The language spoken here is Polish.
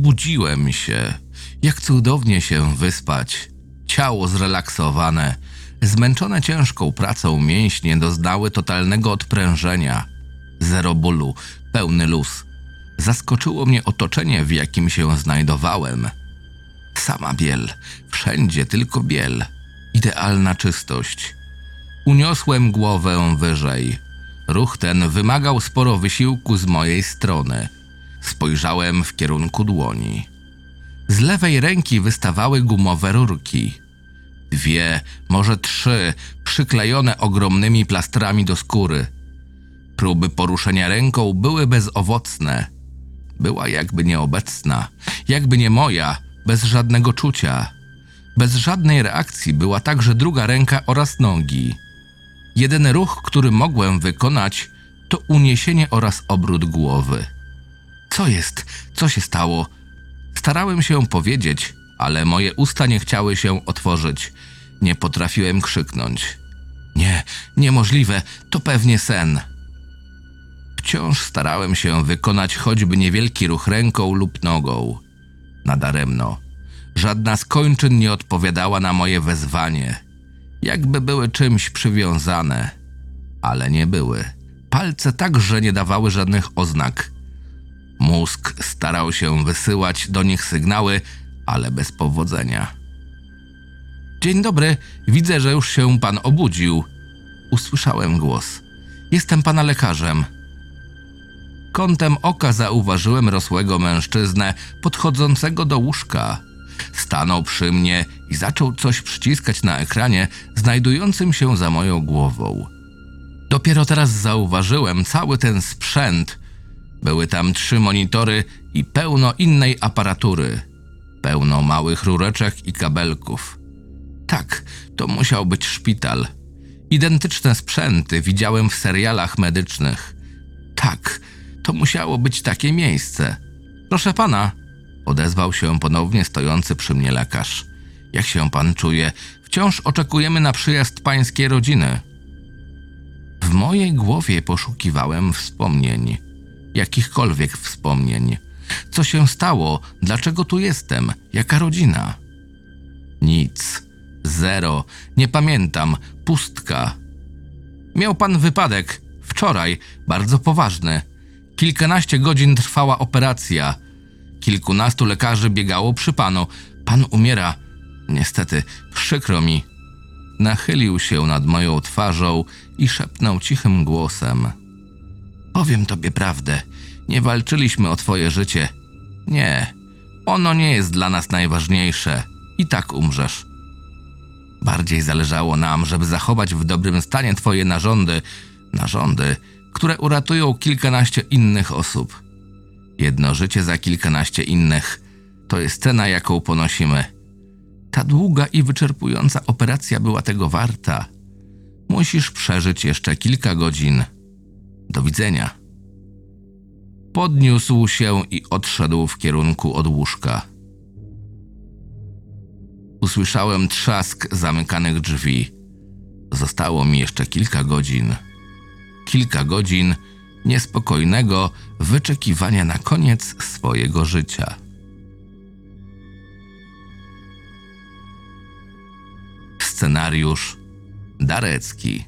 Obudziłem się. Jak cudownie się wyspać. Ciało zrelaksowane, zmęczone ciężką pracą mięśnie doznały totalnego odprężenia. Zero bólu, pełny luz. Zaskoczyło mnie otoczenie, w jakim się znajdowałem. Sama biel, wszędzie tylko biel. Idealna czystość. Uniosłem głowę wyżej. Ruch ten wymagał sporo wysiłku z mojej strony. Spojrzałem w kierunku dłoni. Z lewej ręki wystawały gumowe rurki. Dwie, może trzy, przyklejone ogromnymi plastrami do skóry. Próby poruszenia ręką były bezowocne. Była jakby nieobecna, jakby nie moja, bez żadnego czucia. Bez żadnej reakcji była także druga ręka oraz nogi. Jedyny ruch, który mogłem wykonać, to uniesienie oraz obrót głowy. Co jest? Co się stało? Starałem się powiedzieć, ale moje usta nie chciały się otworzyć. Nie potrafiłem krzyknąć. Nie, niemożliwe, to pewnie sen. Wciąż starałem się wykonać choćby niewielki ruch ręką lub nogą. Nadaremno. Żadna z kończyn nie odpowiadała na moje wezwanie. Jakby były czymś przywiązane, ale nie były. Palce także nie dawały żadnych oznak. Mózg starał się wysyłać do nich sygnały, ale bez powodzenia. Dzień dobry, widzę, że już się pan obudził. Usłyszałem głos. Jestem pana lekarzem. Kątem oka zauważyłem rosłego mężczyznę podchodzącego do łóżka. Stanął przy mnie i zaczął coś przyciskać na ekranie znajdującym się za moją głową. Dopiero teraz zauważyłem cały ten sprzęt. Były tam trzy monitory i pełno innej aparatury. Pełno małych rureczek i kabelków. Tak, to musiał być szpital. Identyczne sprzęty widziałem w serialach medycznych. Tak, to musiało być takie miejsce. Proszę pana, odezwał się ponownie stojący przy mnie lekarz. Jak się pan czuje? Wciąż oczekujemy na przyjazd pańskiej rodziny. W mojej głowie poszukiwałem wspomnień, jakichkolwiek wspomnień. Co się stało? Dlaczego tu jestem? Jaka rodzina? Nic. Zero. Nie pamiętam. Pustka. Miał pan wypadek. Wczoraj. Bardzo poważny. Kilkanaście godzin trwała operacja. Kilkunastu lekarzy biegało przy panu. Pan umiera. Niestety, przykro mi. Nachylił się nad moją twarzą i szepnął cichym głosem. Powiem tobie prawdę. Nie walczyliśmy o twoje życie. Nie. Ono nie jest dla nas najważniejsze. I tak umrzesz. Bardziej zależało nam, żeby zachować w dobrym stanie twoje narządy, narządy, które uratują kilkanaście innych osób. Jedno życie za kilkanaście innych to jest cena, jaką ponosimy. Ta długa i wyczerpująca operacja była tego warta. Musisz przeżyć jeszcze kilka godzin. Do widzenia. Podniósł się i odszedł w kierunku od łóżka. Usłyszałem trzask zamykanych drzwi. Zostało mi jeszcze kilka godzin. Kilka godzin niespokojnego wyczekiwania na koniec swojego życia. Scenariusz Darecki.